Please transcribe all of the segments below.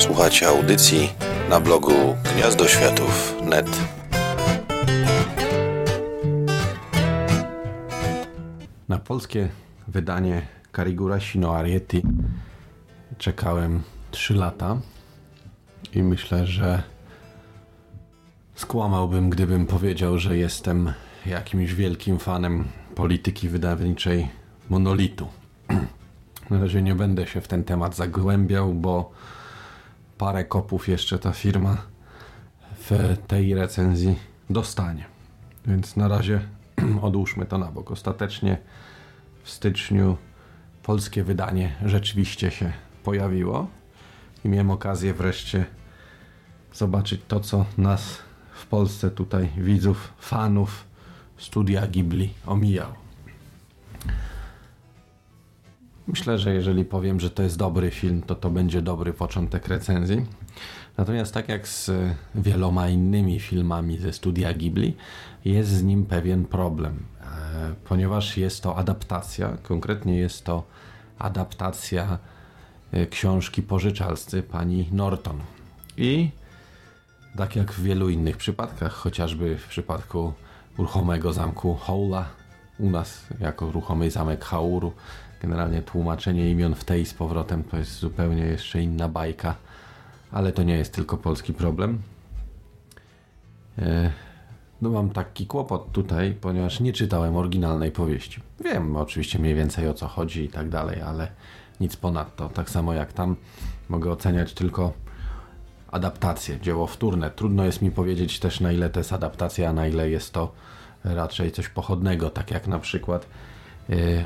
Słuchacie audycji na blogu gniazdoświatów.net. Na polskie wydanie Carigura Sino Arieti czekałem 3 lata i myślę, że skłamałbym, gdybym powiedział, że jestem jakimś wielkim fanem polityki wydawniczej monolitu. Na razie nie będę się w ten temat zagłębiał, bo parę kopów jeszcze ta firma w tej recenzji dostanie. Więc na razie odłóżmy to na bok. Ostatecznie w styczniu polskie wydanie rzeczywiście się pojawiło i miałem okazję wreszcie zobaczyć to, co nas w Polsce tutaj widzów, fanów studia Ghibli omijało. Myślę, że jeżeli powiem, że to jest dobry film, to to będzie dobry początek recenzji. Natomiast tak jak z wieloma innymi filmami ze studia Ghibli, jest z nim pewien problem, e, ponieważ jest to adaptacja, konkretnie jest to adaptacja e, książki pożyczalscy pani Norton. I tak jak w wielu innych przypadkach, chociażby w przypadku ruchomego zamku Houla, u nas jako ruchomy zamek Hauru, generalnie tłumaczenie imion w tej z powrotem to jest zupełnie jeszcze inna bajka, ale to nie jest tylko polski problem. E, no mam taki kłopot tutaj, ponieważ nie czytałem oryginalnej powieści. Wiem oczywiście mniej więcej o co chodzi i tak dalej, ale nic ponadto. Tak samo jak tam mogę oceniać tylko adaptacje, dzieło wtórne. Trudno jest mi powiedzieć też na ile to jest adaptacja, a na ile jest to raczej coś pochodnego, tak jak na przykład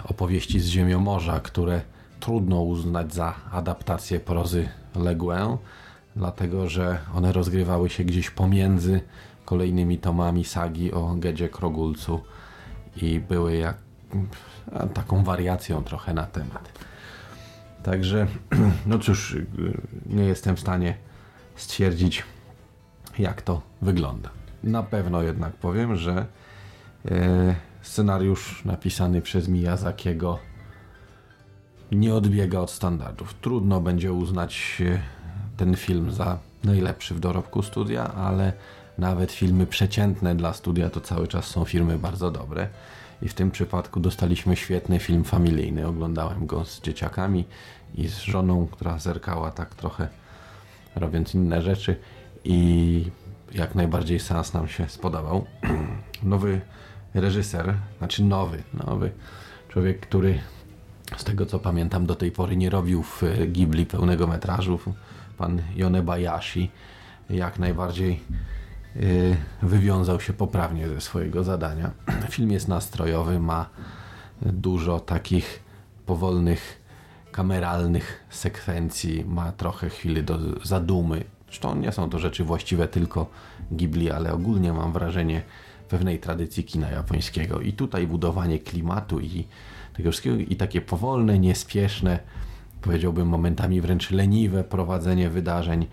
opowieści z Ziemią Morza, które trudno uznać za adaptację prozy Le Guin, dlatego że one rozgrywały się gdzieś pomiędzy kolejnymi tomami sagi o Gedzie Krogulcu i były jak taką wariacją trochę na temat. Także, no cóż, nie jestem w stanie stwierdzić, jak to wygląda. Na pewno jednak powiem, że e, scenariusz napisany przez Miyazakiego nie odbiega od standardów. Trudno będzie uznać e, ten film za najlepszy w dorobku studia, ale nawet filmy przeciętne dla studia to cały czas są filmy bardzo dobre. I w tym przypadku dostaliśmy świetny film familijny. Oglądałem go z dzieciakami i z żoną, która zerkała tak trochę robiąc inne rzeczy i jak najbardziej sens nam się spodobał. nowy reżyser, znaczy nowy, nowy człowiek, który z tego co pamiętam do tej pory nie robił w Ghibli pełnego metrażu, pan Yone Bayashi jak najbardziej yy, wywiązał się poprawnie ze swojego zadania. Film jest nastrojowy, ma dużo takich powolnych kameralnych sekwencji, ma trochę chwili do zadumy. Zresztą nie są to rzeczy właściwe tylko Ghibli, ale ogólnie mam wrażenie pewnej tradycji kina japońskiego. I tutaj budowanie klimatu i tego wszystkiego i takie powolne, niespieszne, powiedziałbym momentami wręcz leniwe prowadzenie wydarzeń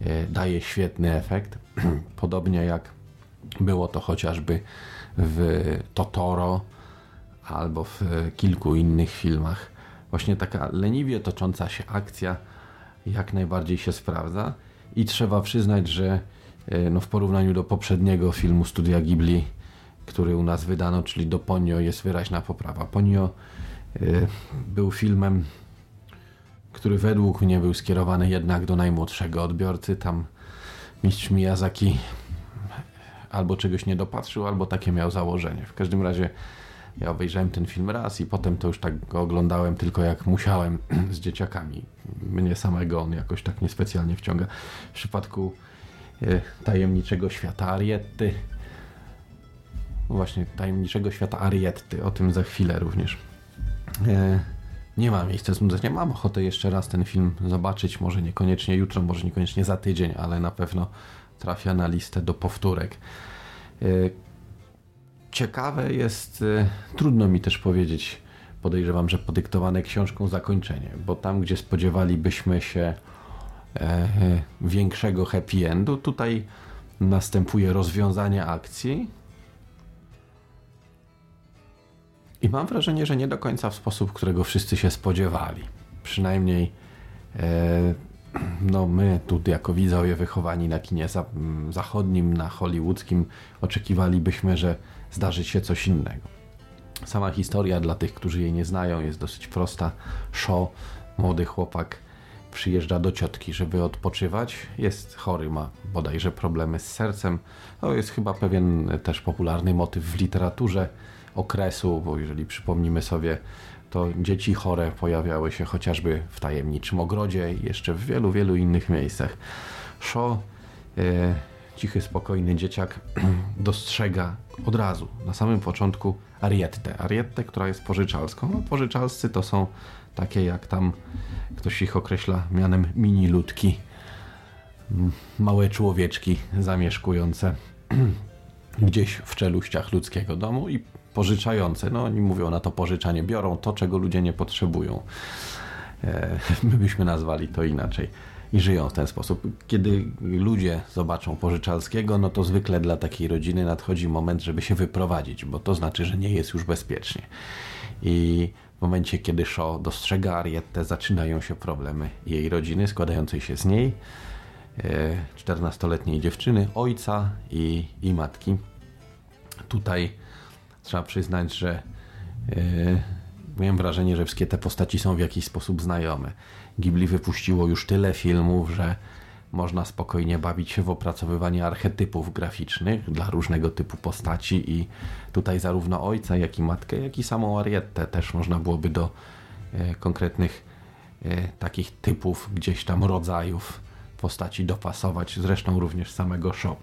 e, daje świetny efekt. Podobnie jak było to chociażby w Totoro albo w kilku innych filmach właśnie taka leniwie tocząca się akcja jak najbardziej się sprawdza i trzeba przyznać, że no w porównaniu do poprzedniego filmu Studia Ghibli, który u nas wydano, czyli do Ponio jest wyraźna poprawa. Ponio e, był filmem, który według mnie był skierowany jednak do najmłodszego odbiorcy. Tam mistrz Miyazaki albo czegoś nie dopatrzył, albo takie miał założenie. W każdym razie ja obejrzałem ten film raz i potem to już tak go oglądałem tylko jak musiałem z dzieciakami. Mnie samego on jakoś tak niespecjalnie wciąga. W przypadku e, tajemniczego świata Arietty, właśnie tajemniczego świata Arietty, o tym za chwilę również. E, nie ma miejsca znudzenia. Mam ochotę jeszcze raz ten film zobaczyć. Może niekoniecznie jutro, może niekoniecznie za tydzień, ale na pewno trafia na listę do powtórek. E, ciekawe jest, y, trudno mi też powiedzieć, podejrzewam, że podyktowane książką zakończenie, bo tam, gdzie spodziewalibyśmy się e, większego happy endu, tutaj następuje rozwiązanie akcji. I mam wrażenie, że nie do końca w sposób, którego wszyscy się spodziewali. Przynajmniej e, no my tu jako widzowie wychowani na kinie zachodnim, na hollywoodzkim oczekiwalibyśmy, że zdarzy się coś innego. Sama historia dla tych, którzy jej nie znają, jest dosyć prosta. Shaw, młody chłopak, przyjeżdża do ciotki, żeby odpoczywać. Jest chory, ma bodajże problemy z sercem. To jest chyba pewien też popularny motyw w literaturze okresu, bo jeżeli przypomnimy sobie, to dzieci chore pojawiały się chociażby w tajemniczym ogrodzie i jeszcze w wielu, wielu innych miejscach. Shaw, e, cichy, spokojny dzieciak, dostrzega od razu, na samym początku, Arietę. Arietę, która jest pożyczalską. No, pożyczalscy to są takie jak tam ktoś ich określa mianem mini ludki. Małe człowieczki zamieszkujące gdzieś w czeluściach ludzkiego domu i pożyczające. No oni mówią na to pożyczanie, biorą to, czego ludzie nie potrzebują. E, my byśmy nazwali to inaczej i żyją w ten sposób. Kiedy ludzie zobaczą pożyczalskiego, no to zwykle dla takiej rodziny nadchodzi moment, żeby się wyprowadzić, bo to znaczy, że nie jest już bezpiecznie. I w momencie, kiedy Shaw dostrzega Arietę, zaczynają się problemy jej rodziny, składającej się z niej, 14-letniej e, dziewczyny, ojca i, i matki. Tutaj trzeba przyznać, że yy, miałem wrażenie, że wszystkie te postaci są w jakiś sposób znajome. Ghibli wypuściło już tyle filmów, że można spokojnie bawić się w opracowywanie archetypów graficznych dla różnego typu postaci i tutaj zarówno ojca, jak i matkę, jak i samą Arietę też można byłoby do e, konkretnych e, takich typów, gdzieś tam rodzajów postaci dopasować, zresztą również samego Sho.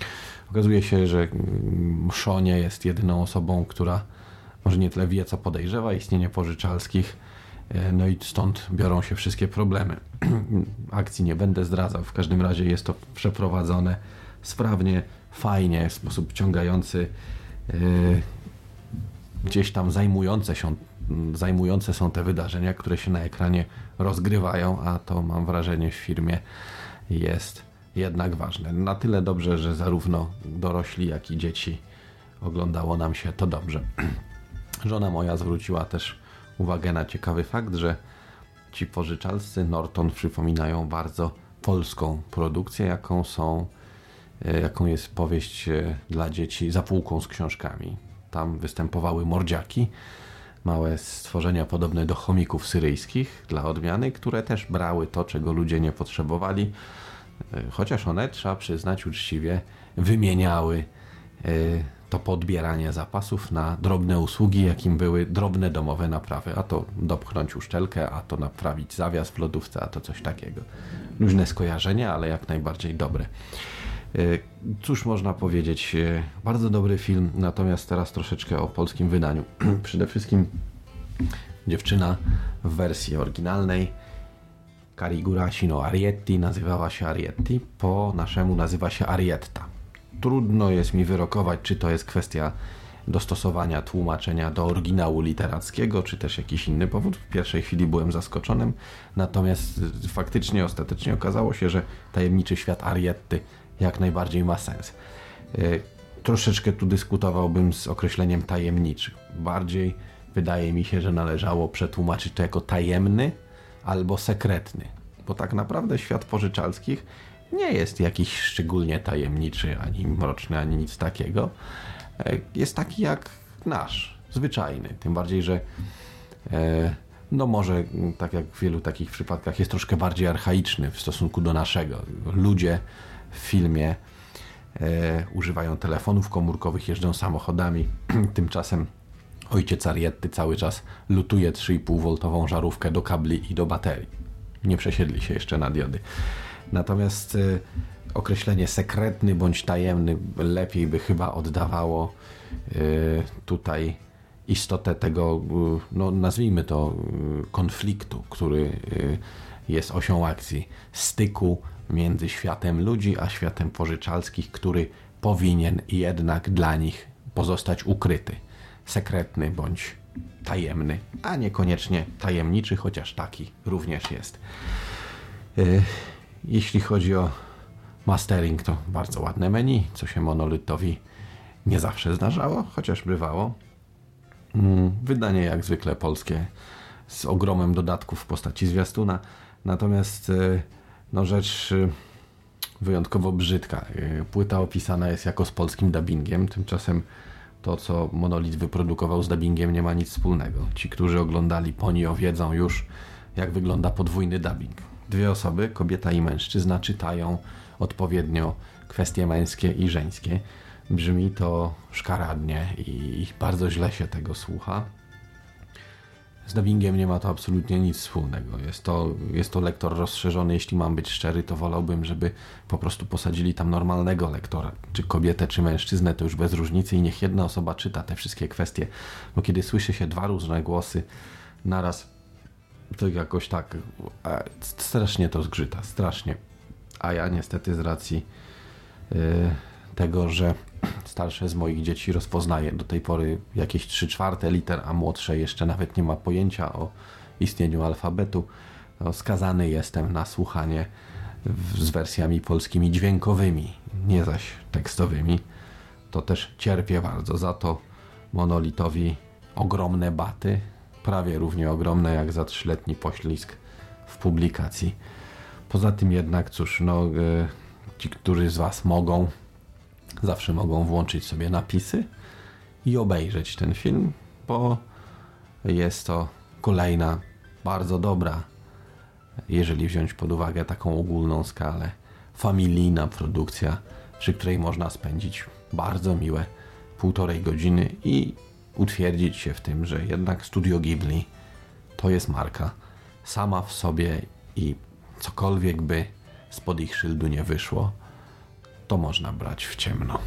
Okazuje się, że mm, Sho nie jest jedyną osobą, która może nie tyle wie, co podejrzewa istnienie pożyczalskich, e, no i stąd biorą się wszystkie problemy. Akcji nie będę zdradzał, w każdym razie jest to przeprowadzone sprawnie, fajnie, w sposób ciągający, e, gdzieś tam zajmujące się zajmujące są te wydarzenia, które się na ekranie rozgrywają, a to mam wrażenie w firmie jest jednak ważne. Na tyle dobrze, że zarówno dorośli, jak i dzieci oglądało nam się to dobrze. Żona moja zwróciła też uwagę na ciekawy fakt, że ci pożyczalscy Norton przypominają bardzo polską produkcję, jaką są, e, jaką jest powieść e, dla dzieci za półką z książkami. Tam występowały mordziaki, małe stworzenia podobne do chomików syryjskich dla odmiany, które też brały to, czego ludzie nie potrzebowali, e, chociaż one, trzeba przyznać uczciwie, wymieniały to podbieranie zapasów na drobne usługi, jakim były drobne domowe naprawy. A to dopchnąć uszczelkę, a to naprawić zawias w lodówce, a to coś takiego. Luźne skojarzenia, ale jak najbardziej dobre. E, cóż można powiedzieć? E, bardzo dobry film, natomiast teraz troszeczkę o polskim wydaniu. Przede wszystkim dziewczyna w wersji oryginalnej Karigurashi no Arietti nazywała się Arietti, po naszemu nazywa się Arietta trudno jest mi wyrokować, czy to jest kwestia dostosowania tłumaczenia do oryginału literackiego, czy też jakiś inny powód. W pierwszej chwili byłem zaskoczonym, natomiast faktycznie, ostatecznie okazało się, że tajemniczy świat Arietty jak najbardziej ma sens. E, troszeczkę tu dyskutowałbym z określeniem tajemniczy. Bardziej wydaje mi się, że należało przetłumaczyć to jako tajemny albo sekretny, bo tak naprawdę świat pożyczalskich nie jest jakiś szczególnie tajemniczy, ani mroczny, ani nic takiego. E, jest taki jak nasz, zwyczajny. Tym bardziej, że e, no może, tak jak w wielu takich przypadkach, jest troszkę bardziej archaiczny w stosunku do naszego. Ludzie w filmie e, używają telefonów komórkowych, jeżdżą samochodami. Tymczasem ojciec Arietty cały czas lutuje 3,5V żarówkę do kabli i do baterii. Nie przesiedli się jeszcze na diody. Natomiast y, określenie sekretny bądź tajemny lepiej by chyba oddawało y, tutaj istotę tego, y, no nazwijmy to, konfliktu, który jest osią akcji, styku między światem ludzi a światem pożyczalskich, który powinien jednak dla nich pozostać ukryty, sekretny bądź tajemny, a niekoniecznie tajemniczy, chociaż taki również jest. Jeśli chodzi o mastering, to bardzo ładne menu, co się monolitowi nie zawsze zdarzało, chociaż bywało. Mm, wydanie jak zwykle polskie z ogromem dodatków w postaci zwiastuna. Natomiast e, no rzecz y, wyjątkowo brzydka. Y, płyta opisana jest jako z polskim dubbingiem, tymczasem to, co Monolit wyprodukował z dubbingiem nie ma nic wspólnego. Ci, którzy oglądali Ponio wiedzą już, jak wygląda podwójny dubbing. Dwie osoby, kobieta i mężczyzna, czytają odpowiednio kwestie męskie i żeńskie. Brzmi to szkaradnie i bardzo źle się tego słucha. Z dubbingiem nie ma to absolutnie nic wspólnego. Jest to, jest to lektor rozszerzony. Jeśli mam być szczery, to wolałbym, żeby po prostu posadzili tam normalnego lektora, czy kobietę, czy mężczyznę, to już bez różnicy i niech jedna osoba czyta te wszystkie kwestie. Bo kiedy słyszy się dwa różne głosy naraz, to jakoś tak strasznie to zgrzyta, strasznie. A ja niestety z racji yy, tego, że starsze z moich dzieci rozpoznaje do tej pory jakieś 3 czwarte liter, a młodsze jeszcze nawet nie ma pojęcia o istnieniu alfabetu, skazany jestem na słuchanie z wersjami polskimi dźwiękowymi, nie zaś tekstowymi. To też cierpię bardzo za to. Monolitowi ogromne baty, prawie równie ogromne jak za trzyletni poślizg w publikacji. Poza tym jednak, cóż, no, y, ci, którzy z Was mogą, zawsze mogą włączyć sobie napisy i obejrzeć ten film, bo jest to kolejna bardzo dobra, jeżeli wziąć pod uwagę taką ogólną skalę, familijna produkcja, przy której można spędzić bardzo miłe półtorej godziny i utwierdzić się w tym, że jednak Studio Ghibli to jest marka sama w sobie i cokolwiek by spod ich szyldu nie wyszło, to można brać w ciemno.